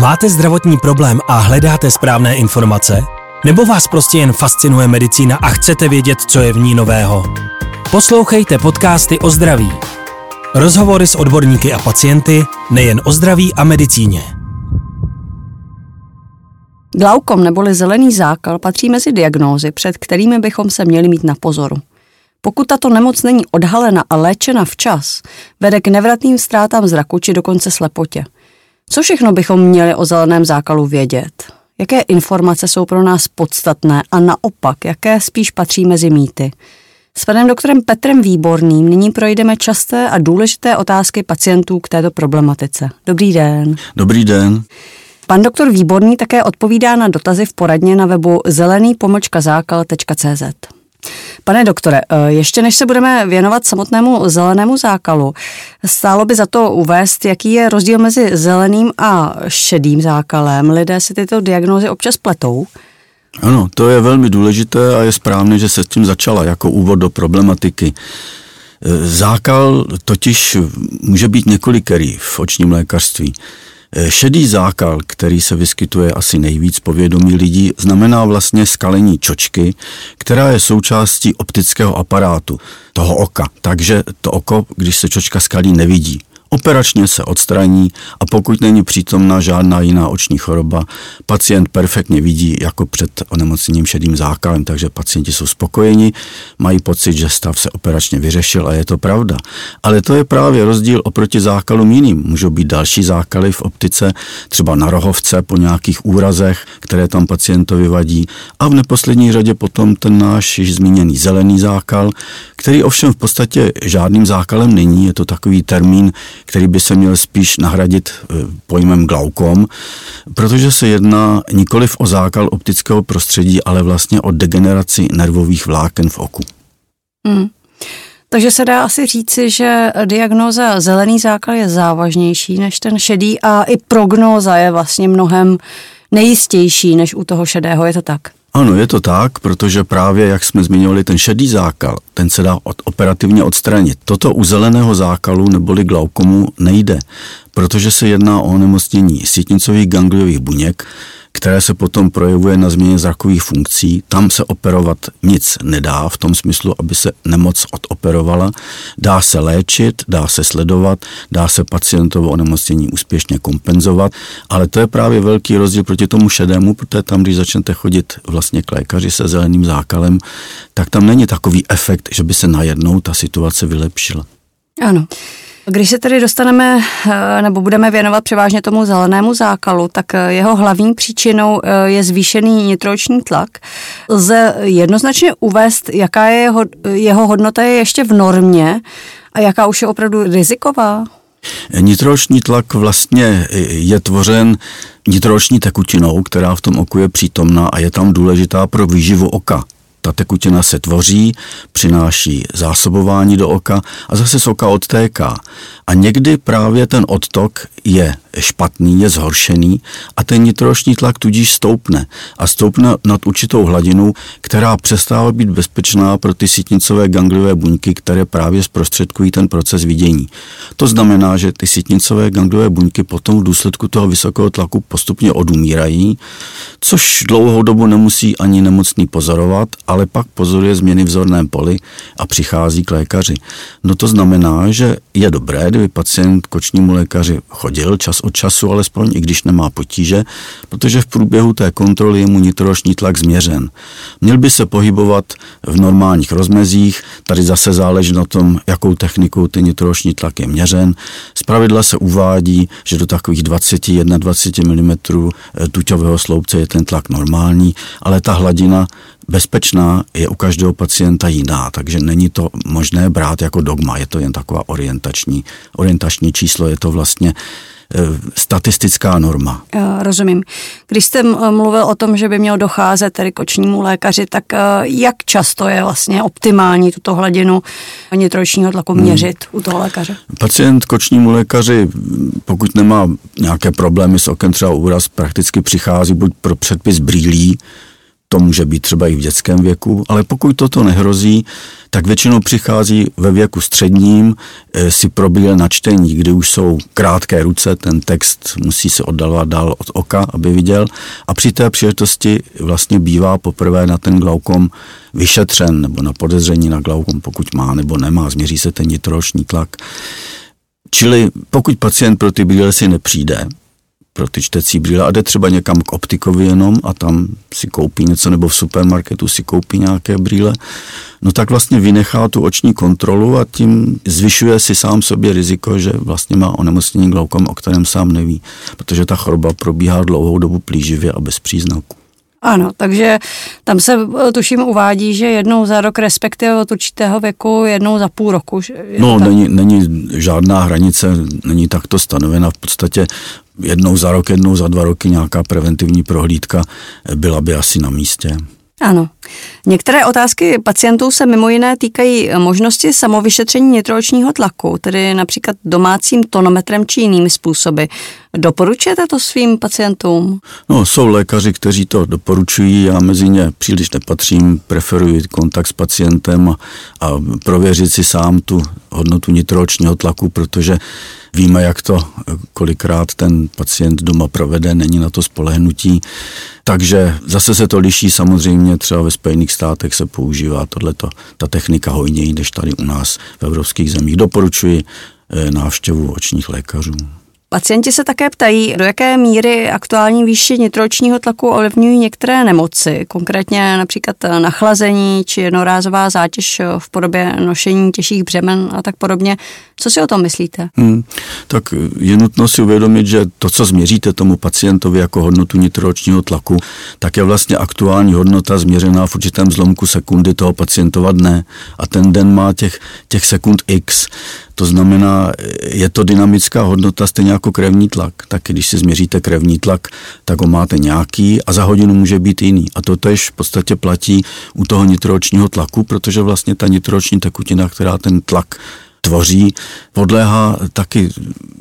Máte zdravotní problém a hledáte správné informace? Nebo vás prostě jen fascinuje medicína a chcete vědět, co je v ní nového? Poslouchejte podcasty o zdraví. Rozhovory s odborníky a pacienty nejen o zdraví a medicíně. Glaukom neboli zelený zákal patří mezi diagnózy, před kterými bychom se měli mít na pozoru. Pokud tato nemoc není odhalena a léčena včas, vede k nevratným ztrátám zraku či dokonce slepotě. Co všechno bychom měli o zeleném zákalu vědět? Jaké informace jsou pro nás podstatné a naopak, jaké spíš patří mezi mýty? S panem doktorem Petrem Výborným nyní projdeme časté a důležité otázky pacientů k této problematice. Dobrý den. Dobrý den. Pan doktor Výborný také odpovídá na dotazy v poradně na webu zelený-zákal.cz. Pane doktore, eh, ještě než se budeme věnovat samotnému zelenému zákalu, stálo by za to uvést, jaký je rozdíl mezi zeleným a šedým zákalem. Lidé si tyto diagnózy občas pletou. Ano, to je velmi důležité a je správné, že se s tím začala jako úvod do problematiky. Eh, zákal totiž může být několikerý v očním lékařství. Eh, šedý zákal, který se vyskytuje asi nejvíc povědomí lidí, znamená vlastně skalení čočky, která je součástí optického aparátu toho oka. Takže to oko, když se čočka skalí, nevidí. Operačně se odstraní a pokud není přítomná žádná jiná oční choroba, pacient perfektně vidí jako před onemocněním šedým zákalem, takže pacienti jsou spokojeni, mají pocit, že stav se operačně vyřešil a je to pravda. Ale to je právě rozdíl oproti zákalům jiným. Můžou být další zákaly v optice, třeba na rohovce po nějakých úrazech, které tam pacientovi vadí a v neposlední řadě potom ten náš již zmíněný zelený zákal, který ovšem v podstatě žádným zákalem není, je to takový termín, který by se měl spíš nahradit eh, pojmem glaukom, protože se jedná nikoliv o zákal optického prostředí, ale vlastně o degeneraci nervových vláken v oku. Hmm. Takže se dá asi říci, že diagnóza zelený zákal je závažnější než ten šedý a i prognóza je vlastně mnohem nejistější než u toho šedého, je to tak? Ano, je to tak, protože právě, jak jsme zmiňovali, ten šedý zákal, ten se dá od, operativně odstranit. Toto u zeleného zákalu neboli glaukomu nejde, protože se jedná o onemocnění sítnicových gangliových buněk, které se potom projevuje na změně zrakových funkcí. Tam se operovat nic nedá v tom smyslu, aby se nemoc odoperovala. Dá se léčit, dá se sledovat, dá se pacientovo onemocnění úspěšně kompenzovat, ale to je právě velký rozdíl proti tomu šedému, protože tam, když začnete chodit vlastně k lékaři se zeleným zákalem, tak tam není takový efekt, že by se najednou ta situace vylepšila. Ano. Když se tedy dostaneme eh, nebo budeme věnovat převážně tomu zelenému zákalu, tak eh, jeho hlavní příčinou eh, je zvýšený nitroční tlak. Lze jednoznačně uvést, jaká je jeho, jeho hodnota je ještě v normě a jaká už je opravdu riziková? Nitroční tlak vlastně je tvořen nitroční tekutinou, která v tom oku je přítomná a je tam důležitá pro výživu oka. Ta tekutina se tvoří, přináší zásobování do oka a zase z oka odtéká. A někdy právě ten odtok je špatný, je zhoršený a ten nitroční tlak tudíž stoupne. A stoupne nad určitou hladinu, která přestává být bezpečná pro ty sítnicové gangliové buňky, které právě zprostředkují ten proces vidění. To znamená, že ty sítnicové gangliové buňky potom v důsledku toho vysokého tlaku postupně odumírají, což dlouhou dobu nemusí ani nemocný pozorovat, ale pak pozoruje změny v zorném poli a přichází k lékaři. No to znamená, že je dobré, kdyby pacient k očnímu lékaři chodil čas od času, alespoň i když nemá potíže, protože v průběhu té kontroly je mu nitroroční tlak změřen. Měl by se pohybovat v normálních rozmezích, tady zase záleží na tom, jakou technikou ten nitroroční tlak je měřen. pravidla se uvádí, že do takových 20-21 mm tuťového sloupce je ten tlak normální, ale ta hladina bezpečná je u každého pacienta jiná, takže není to možné brát jako dogma, je to jen taková orientační, orientační číslo, je to vlastně e, statistická norma. Rozumím. Když jste mluvil o tom, že by měl docházet tedy k očnímu lékaři, tak jak často je vlastně optimální tuto hladinu nitročního tlaku hmm. měřit hmm. u toho lékaře? Pacient k očnímu lékaři, pokud nemá nějaké problémy s okem, třeba úraz, prakticky přichází buď pro předpis brýlí, To může být třeba i v dětském věku, ale pokud toto nehrozí, tak většinou přichází ve věku středním e, si probíle na čtení, kdy už jsou krátké ruce, ten text musí se oddalovat dál od oka, aby viděl. A při té příležitosti vlastně bývá poprvé na ten glaukom vyšetřen nebo na podezření na glaukom, pokud má nebo nemá, změří se ten nitrooční tlak. Čili pokud pacient pro ty brýle si nepřijde, pro ty čtecí brýle a jde třeba někam k optikovi jenom a tam si koupí něco nebo v supermarketu si koupí nějaké brýle, no tak vlastně vynechá tu oční kontrolu a tím zvyšuje si sám sobě riziko, že vlastně má onemocnění glaukom, o kterém sám neví, protože ta choroba probíhá dlouhou dobu plíživě a bez příznaků. Ano, takže tam se eh, tuším uvádí, že jednou za rok, respektive od určitého věku, jednou za půl roku. No, není, není žádná hranice, není takto stanovena. V podstatě jednou za rok, jednou za dva roky nějaká preventivní prohlídka byla by asi na místě. Ano. Některé otázky pacientů se mimo jiné týkají možnosti samovyšetření nitroočního tlaku, tedy například domácím tonometrem či jinými způsoby. Doporučujete to svým pacientům? No, jsou lékaři, kteří to doporučují, já mezi ně příliš nepatřím, preferuji kontakt s pacientem a, a prověřit si sám tu hodnotu nitroočního tlaku, protože Víme, jak to kolikrát ten pacient doma provede, není na to spolehnutí. Takže zase se to liší samozřejmě, třeba ve Spojených státech se používá tohleto, ta technika hojněji, než tady u nás v evropských zemích. Doporučuji eh, návštěvu očních lékařů. Pacienti se také ptají, do jaké míry aktuální výši nitročního tlaku ovlivňují některé nemoci, konkrétně například nachlazení či jednorázová zátěž v podobě nošení těžších břemen a tak podobně. Co si o tom myslíte? Hmm, tak je nutno si uvědomit, že to, co změříte tomu pacientovi jako hodnotu nitročního tlaku, tak je vlastně aktuální hodnota změřená v určitém zlomku sekundy toho pacientova dne a ten den má těch, těch sekund x. To znamená, je to dynamická hodnota stejně jako krevní tlak. Tak když si změříte krevní tlak, tak ho máte nějaký a za hodinu může být jiný. A to tež v podstatě platí u toho nitroočního tlaku, protože vlastně ta nitrooční tekutina, která ten tlak tvoří, podléhá taky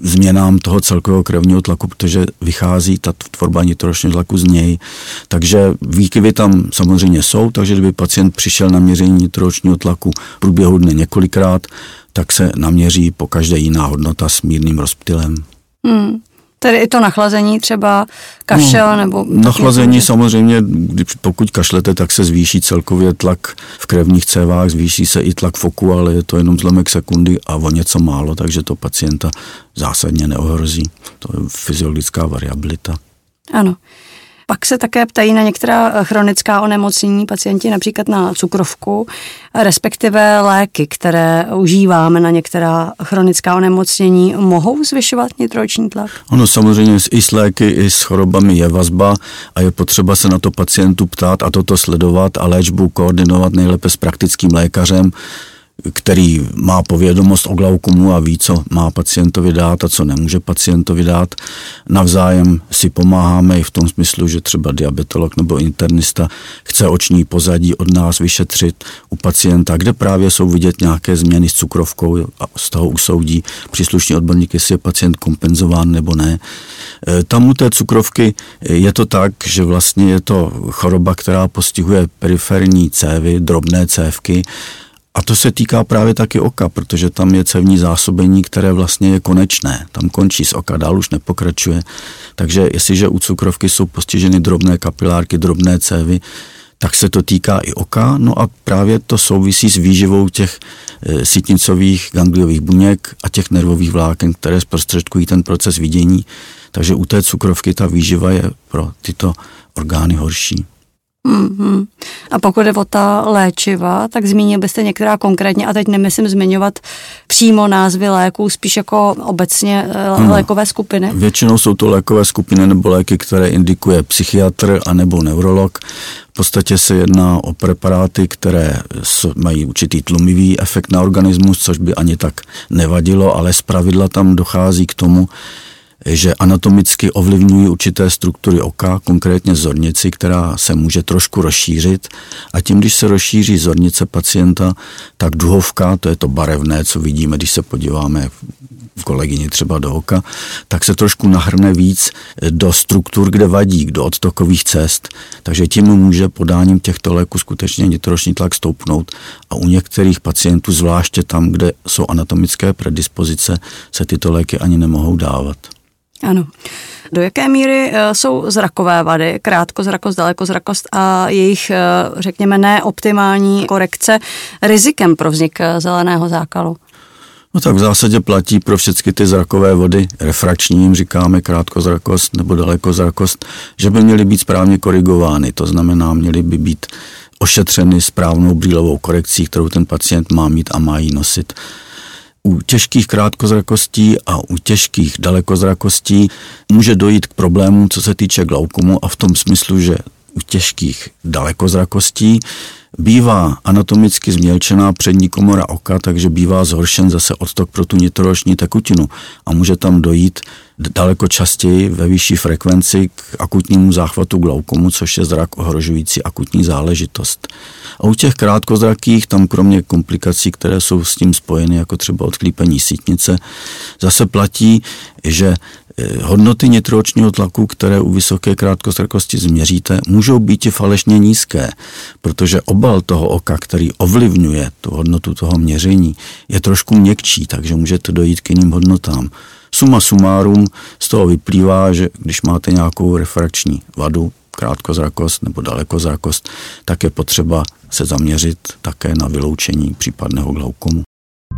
změnám toho celkového krevního tlaku, protože vychází ta tvorba nitroočního tlaku z něj. Takže výkyvy tam samozřejmě jsou, takže kdyby pacient přišel na měření nitroočního tlaku v průběhu dne několikrát, tak se naměří po každé jiná hodnota s mírným rozptylem. Hmm. Tedy i to nachlazení třeba kašel no, nebo... Nachlazení samozřejmě, když pokud kašlete, tak se zvýší celkově tlak v krevních cévách, zvýší se i tlak v oku, ale je to jenom zlomek sekundy a o něco málo, takže to pacienta zásadně neohrozí. To je fyziologická variabilita. Ano. Pak se také ptají na některá eh, chronická onemocnění pacienti, například na cukrovku, respektive léky, které užíváme na některá chronická onemocnění, mohou zvyšovat nitroční tlak? Ono samozřejmě i s léky, i s chorobami je vazba a je potřeba se na to pacientu ptát a toto sledovat a léčbu koordinovat nejlépe s praktickým lékařem, který má povědomost o glaukomu a ví, co má pacientovi dát a co nemůže pacientovi dát. Navzájem si pomáháme i v tom smyslu, že třeba diabetolog nebo internista chce oční pozadí od nás vyšetřit u pacienta, kde právě jsou vidět nějaké změny s cukrovkou a z toho usoudí příslušný odborník, jestli je pacient kompenzován nebo ne. E, tam u té cukrovky je to tak, že vlastně je to choroba, která postihuje periferní cévy, drobné cévky, a to se týká právě taky oka, protože tam je cevní zásobení, které vlastně je konečné. Tam končí z oka, dál už nepokračuje. Takže jestliže u cukrovky jsou postiženy drobné kapilárky, drobné cévy, tak se to týká i oka. No a právě to souvisí s výživou těch e, sítnicových gangliových buněk a těch nervových vláken, které zprostředkují ten proces vidění. Takže u té cukrovky ta výživa je pro tyto orgány horší. Mm-hmm. A pokud je o ta léčiva, tak zmínil byste některá konkrétně, a teď nemyslím zmiňovat přímo názvy léků, spíš jako obecně hmm. lékové skupiny? Většinou jsou to lékové skupiny nebo léky, které indikuje psychiatr anebo neurolog. V podstatě se jedná o preparáty, které mají určitý tlumivý efekt na organismus, což by ani tak nevadilo, ale zpravidla tam dochází k tomu, že anatomicky ovlivňují určité struktury oka, konkrétně zornici, která se může trošku rozšířit a tím, když se rozšíří zornice pacienta, tak duhovka, to je to barevné, co vidíme, když se podíváme v kolegyni třeba do oka, tak se trošku nahrne víc do struktur, kde vadí, do odtokových cest. Takže tím může podáním těchto léků skutečně nitroční tlak stoupnout a u některých pacientů, zvláště tam, kde jsou anatomické predispozice, se tyto léky ani nemohou dávat. Ano. Do jaké míry eh, jsou zrakové vady, krátkozrakost, dalekozrakost a jejich, eh, řekněme, neoptimální korekce rizikem pro vznik eh, zeleného zákalu? No tak v zásadě platí pro všechny ty zrakové vody, refrakční jim říkáme krátkozrakost nebo dalekozrakost, že by měly být správně korigovány, to znamená, měly by být ošetřeny správnou brýlovou korekcí, kterou ten pacient má mít a má jí nosit. U těžkých krátkozrakostí a u těžkých dalekozrakostí může dojít k problémům, co se týče glaukomu a v tom smyslu, že u těžkých dalekozrakostí bývá anatomicky změlčená přední komora oka, takže bývá zhoršen zase odtok pro tu nitroroční tekutinu a může tam dojít daleko častěji ve vyšší frekvenci k akutnímu záchvatu glaukomu, což je zrak ohrožující akutní záležitost. A u těch krátkozrakých, tam kromě komplikací, které jsou s tím spojeny, jako třeba odklípení sítnice, zase platí, že hodnoty nitroočního tlaku, které u vysoké krátkozrakosti změříte, můžou být i falešně nízké, protože obal toho oka, který ovlivňuje tu hodnotu toho měření, je trošku měkčí, takže můžete dojít k jiným hodnotám. Suma sumárum z toho vyplývá, že když máte nějakou refrakční vadu, krátkozrakost nebo dalekozrakost, tak je potřeba se zaměřit také na vyloučení případného glaukomu.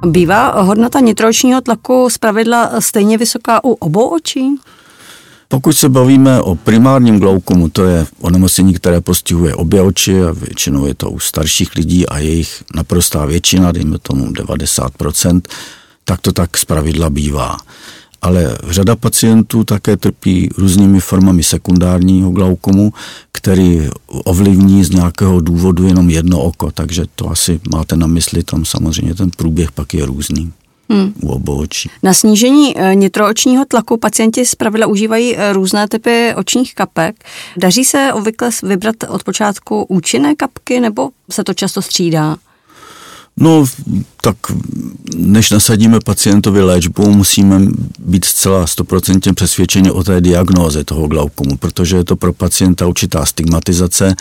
Bývá hodnota nitročního tlaku zpravidla stejně vysoká u obou očí? Pokud se bavíme o primárním glaukomu, to je onemocnění, které postihuje obě oči a většinou je to u starších lidí a jejich naprostá většina, dejme tomu 90%, tak to tak zpravidla bývá ale řada pacientů také trpí různými formami sekundárního glaukomu, který ovlivní z nějakého důvodu jenom jedno oko, takže to asi máte na mysli, tam samozřejmě ten průběh pak je různý. Hmm. U obou očí. Na snížení eh, nitroočního tlaku pacienti zpravidla užívají eh, různé typy očních kapek. Daří se obvykle vybrat od počátku účinné kapky nebo se to často střídá? No, tak než nasadíme pacientovi léčbu, musíme být zcela stoprocentně přesvědčeni o té diagnóze toho glaukomu, protože je to pro pacienta určitá stigmatizace,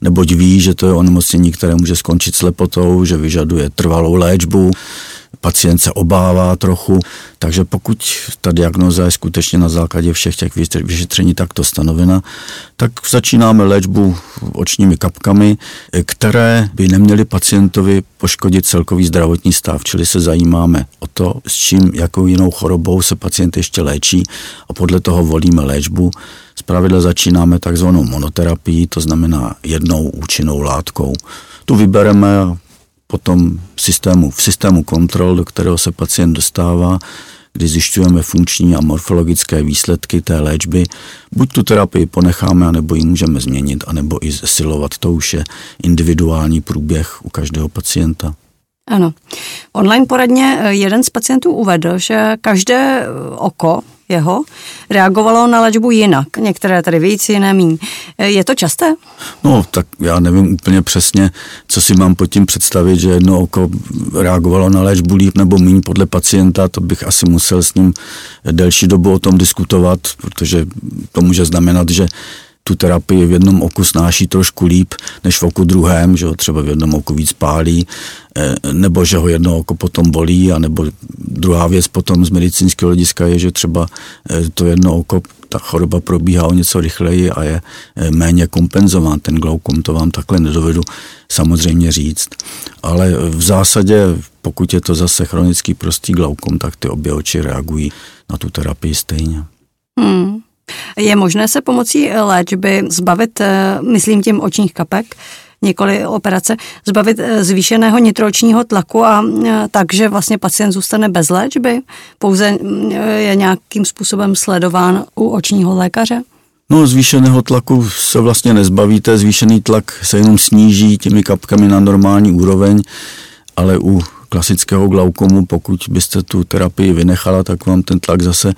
neboť ví, že to je onemocnění, které může skončit slepotou, že vyžaduje trvalou léčbu, pacient se obává trochu, takže pokud ta diagnoza je skutečně na základě všech těch vyšetření takto stanovena, tak začínáme léčbu očními kapkami, které by neměly pacientovi poškodit celkový zdravotní stav, čili se zajímáme o to, s čím, jakou jinou chorobou se pacient ještě léčí a podle toho volíme léčbu. Zpravidla začínáme takzvanou monoterapii, to znamená jednou účinnou látkou. Tu vybereme a potom systému, v systému kontrol, do kterého se pacient dostává, kdy zjišťujeme funkční a morfologické výsledky té léčby. Buď tu terapii ponecháme, anebo ji můžeme změnit, anebo i zesilovat. To už je individuální průběh u každého pacienta. Ano. Online poradně eh, jeden z pacientů uvedl, že každé oko jeho reagovalo na léčbu jinak. Některé tady víc, jiné míň. Je to časté? No, tak já nevím úplně přesně, co si mám pod tím představit, že jedno oko reagovalo na léčbu líp nebo míň podle pacienta, to bych asi musel s ním delší dobu o tom diskutovat, protože to může znamenat, že tu terapii v jednom oku snáší trošku líp než v oku druhém, že ho třeba v jednom oku víc pálí, eh, nebo že ho jedno oko potom bolí, a nebo druhá věc potom z medicínského hlediska je, že třeba eh, to jedno oko, ta choroba probíhá o něco rychleji a je eh, méně kompenzován. Ten glaukom to vám takhle nedovedu samozřejmě říct. Ale v zásadě, pokud je to zase chronický prostý glaukom, tak ty obě oči reagují na tu terapii stejně. Hmm. Je možné se pomocí léčby zbavit, eh, myslím tím očních kapek, několik operace, zbavit eh, zvýšeného nitročního tlaku a eh, takže vlastně pacient zůstane bez léčby? Pouze mm, je nějakým způsobem sledován u očního lékaře? No, zvýšeného tlaku se vlastně nezbavíte, zvýšený tlak se jenom sníží těmi kapkami na normální úroveň, ale u klasického glaukomu, pokud byste tu terapii vynechala, tak vám ten tlak zase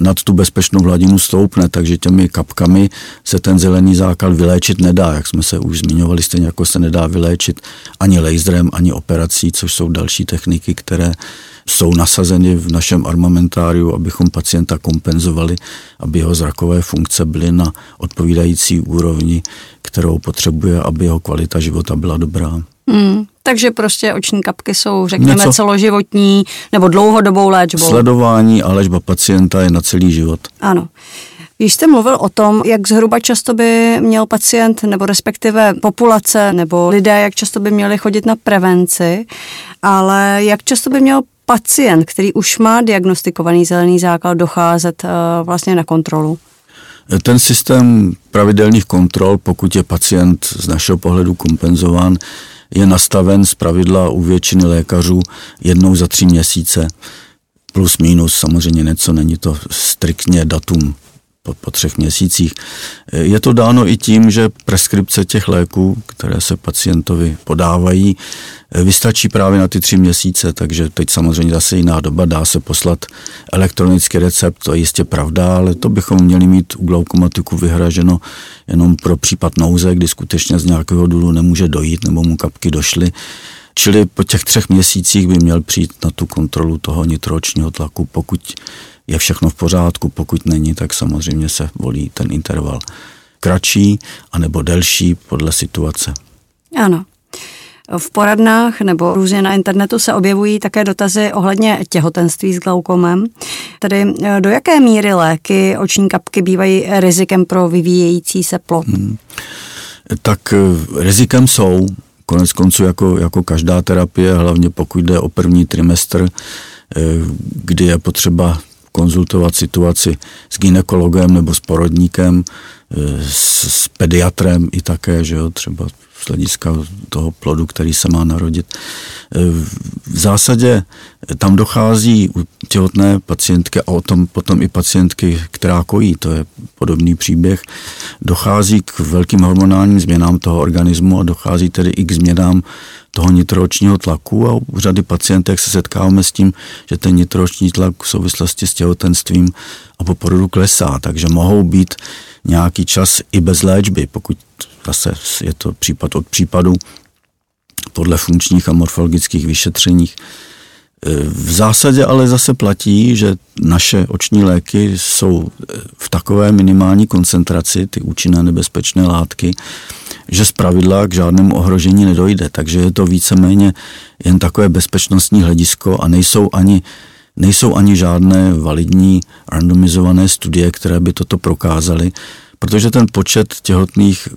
nad tu bezpečnou hladinu stoupne, takže těmi kapkami se ten zelený zákal vyléčit nedá, jak jsme se už zmiňovali, stejně jako se nedá vyléčit ani laserem, ani operací, což jsou další techniky, které jsou nasazeny v našem armamentáriu, abychom pacienta kompenzovali, aby jeho zrakové funkce byly na odpovídající úrovni, kterou potřebuje, aby jeho kvalita života byla dobrá. Hmm, takže prostě oční kapky jsou, řekněme, Něco, celoživotní nebo dlouhodobou léčbou. Sledování a léčba pacienta je na celý život. Ano. Když jste mluvil o tom, jak zhruba často by měl pacient nebo respektive populace nebo lidé, jak často by měli chodit na prevenci, ale jak často by měl pacient, který už má diagnostikovaný zelený zákal, docházet uh, vlastně na kontrolu? Ten systém pravidelných kontrol, pokud je pacient z našeho pohledu kompenzován, je nastaven z pravidla u většiny lékařů jednou za tři měsíce. Plus minus, samozřejmě něco, není to striktně datum po, po třech měsících. Je to dáno i tím, že preskripce těch léků, které se pacientovi podávají, vystačí právě na ty tři měsíce, takže teď samozřejmě zase jiná doba, dá se poslat elektronický recept, to je jistě pravda, ale to bychom měli mít u glaukomatiku vyhraženo jenom pro případ nouze, kdy skutečně z nějakého důvodu nemůže dojít nebo mu kapky došly. Čili po těch třech měsících by měl přijít na tu kontrolu toho nitroočního tlaku, pokud je všechno v pořádku, pokud není, tak samozřejmě se volí ten interval kratší anebo delší podle situace. Ano. V poradnách nebo různě na internetu se objevují také dotazy ohledně těhotenství s glaukomem. Tedy eh, do jaké míry léky oční kapky bývají rizikem pro vyvíjející se plod? Hmm. Tak eh, rizikem jsou, konec konců jako, jako každá terapie, hlavně pokud jde o první trimestr, eh, kdy je potřeba konzultovat situaci s ginekologem nebo s porodníkem, s, s pediatrem i také, že jo, třeba z hlediska toho plodu, který se má narodit. E, v zásadě tam dochází u těhotné pacientky a o tom potom i pacientky, která kojí, to je podobný příběh, dochází k velkým hormonálním změnám toho organismu a dochází tedy i k změnám toho nitroočního tlaku a u řady pacientek se setkáváme s tím, že ten nitrooční tlak v souvislosti s těhotenstvím a po porodu klesá, takže mohou být nějaký čas i bez léčby, pokud zase je to případ od případu podle funkčních a morfologických vyšetřeních. V zásadě ale zase platí, že naše oční léky jsou v takové minimální koncentraci, ty účinné nebezpečné látky, že z pravidla k žádnému ohrožení nedojde. Takže je to víceméně jen takové bezpečnostní hledisko a nejsou ani, nejsou ani žádné validní randomizované studie, které by toto prokázaly protože ten počet těhotných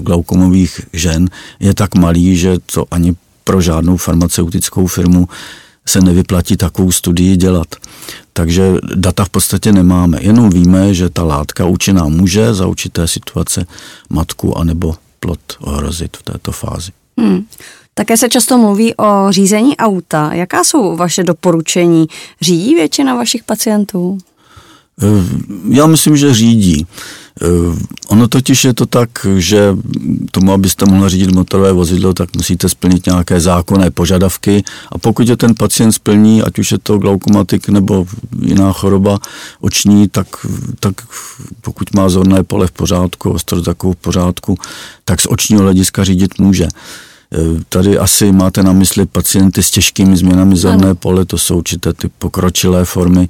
glaukomových žen je tak malý, že to ani pro žádnou farmaceutickou firmu se nevyplatí takovou studii dělat. Takže data v podstatě nemáme, jenom víme, že ta látka účinná může za určité situace matku anebo plod ohrozit v této fázi. Hmm. Také se často mluví o řízení auta. Jaká jsou vaše doporučení? Řídí většina vašich pacientů? Eh, já myslím, že řídí. Eh, ono totiž je to tak, že tomu, abyste mohli řídit motorové vozidlo, tak musíte splnit nějaké zákonné požadavky. A pokud je ten pacient splní, ať už je to glaukomatik nebo jiná choroba oční, tak, tak pokud má zorné pole v pořádku, takovou v pořádku, tak z očního hlediska řídit může. Eh, tady asi máte na mysli pacienty s těžkými změnami zorné pole, to jsou určité ty pokročilé formy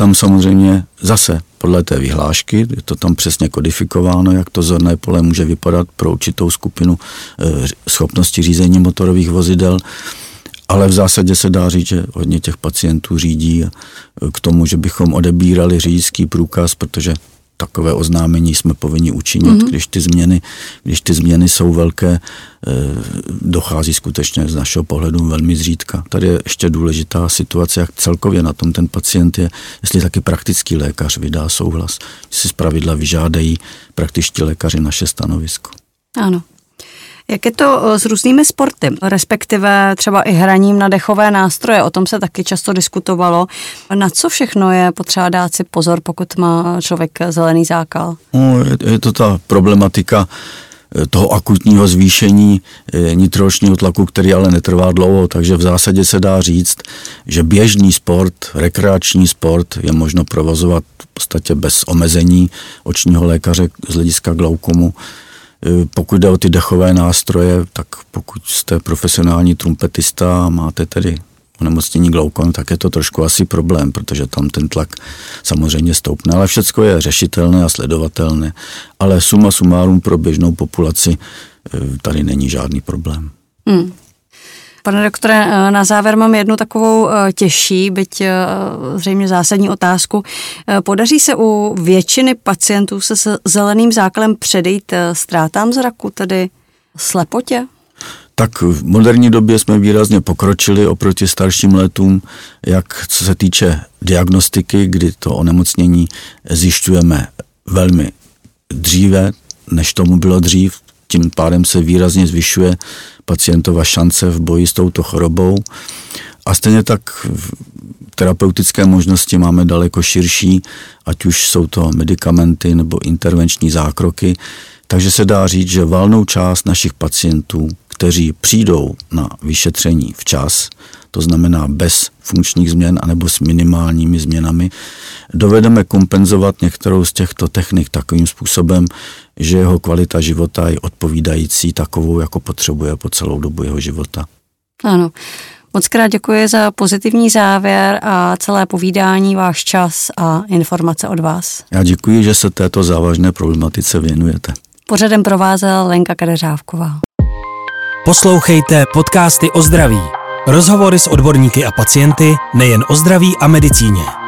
tam samozřejmě zase podle té vyhlášky, je to tam přesně kodifikováno, jak to zorné pole může vypadat pro určitou skupinu eh, schopnosti řízení motorových vozidel, ale v zásadě se dá říct, že hodně těch pacientů řídí k tomu, že bychom odebírali řidičský průkaz, protože takové oznámení jsme povinni učinit, mm-hmm. když, ty změny, když ty změny jsou velké, eh, dochází skutečně z našeho pohledu velmi zřídka. Tady je ještě důležitá situace, jak celkově na tom ten pacient je, jestli taky praktický lékař vydá souhlas, si zpravidla vyžádají praktičtí lékaři naše stanovisko. Ano. Jak je to eh, s různými sporty, respektive třeba i hraním na dechové nástroje? O tom se taky často diskutovalo. Na co všechno je potřeba dát si pozor, pokud má člověk zelený zákal? No, je, to ta problematika toho akutního zvýšení nitročního tlaku, který ale netrvá dlouho, takže v zásadě se dá říct, že běžný sport, rekreační sport je možno provozovat v podstatě bez omezení očního lékaře z hlediska glaukomu. Pokud jde o ty dechové nástroje, tak pokud jste profesionální trumpetista a máte tedy onemocnění glaukom, tak je to trošku asi problém, protože tam ten tlak samozřejmě stoupne, ale všechno je řešitelné a sledovatelné. Ale suma sumárum pro běžnou populaci eh, tady není žádný problém. Hmm. Pane doktore, eh, na závěr mám jednu takovou eh, těžší, byť zřejmě zásadní otázku. Podaří se u většiny pacientů se zeleným zákalem předejít ztrátám zraku, tedy slepotě? tak v moderní době jsme výrazně pokročili oproti starším letům, jak co se týče diagnostiky, kdy to onemocnění zjišťujeme velmi dříve, než tomu bylo dřív. Tím pádem se výrazně zvyšuje pacientova šance v boji s touto chorobou. A stejně tak terapeutické možnosti máme daleko širší, ať už jsou to medicamenty nebo intervenční zákroky. Takže se dá říct, že valnou část našich pacientů kteří přijdou na vyšetření včas, to znamená bez funkčních změn anebo s minimálními změnami, dovedeme kompenzovat některou z těchto technik takovým způsobem, že jeho kvalita života je odpovídající takovou, jako potřebuje po celou dobu jeho života. Ano. Moc krát děkuji za pozitivní závěr a celé povídání, váš čas a informace od vás. Já děkuji, že se této závažné problematice věnujete. Pořadem provázela Lenka Kadeřávková. Poslouchejte podcasty o zdraví. Rozhovory s odborníky a pacienty nejen o zdraví a medicíně.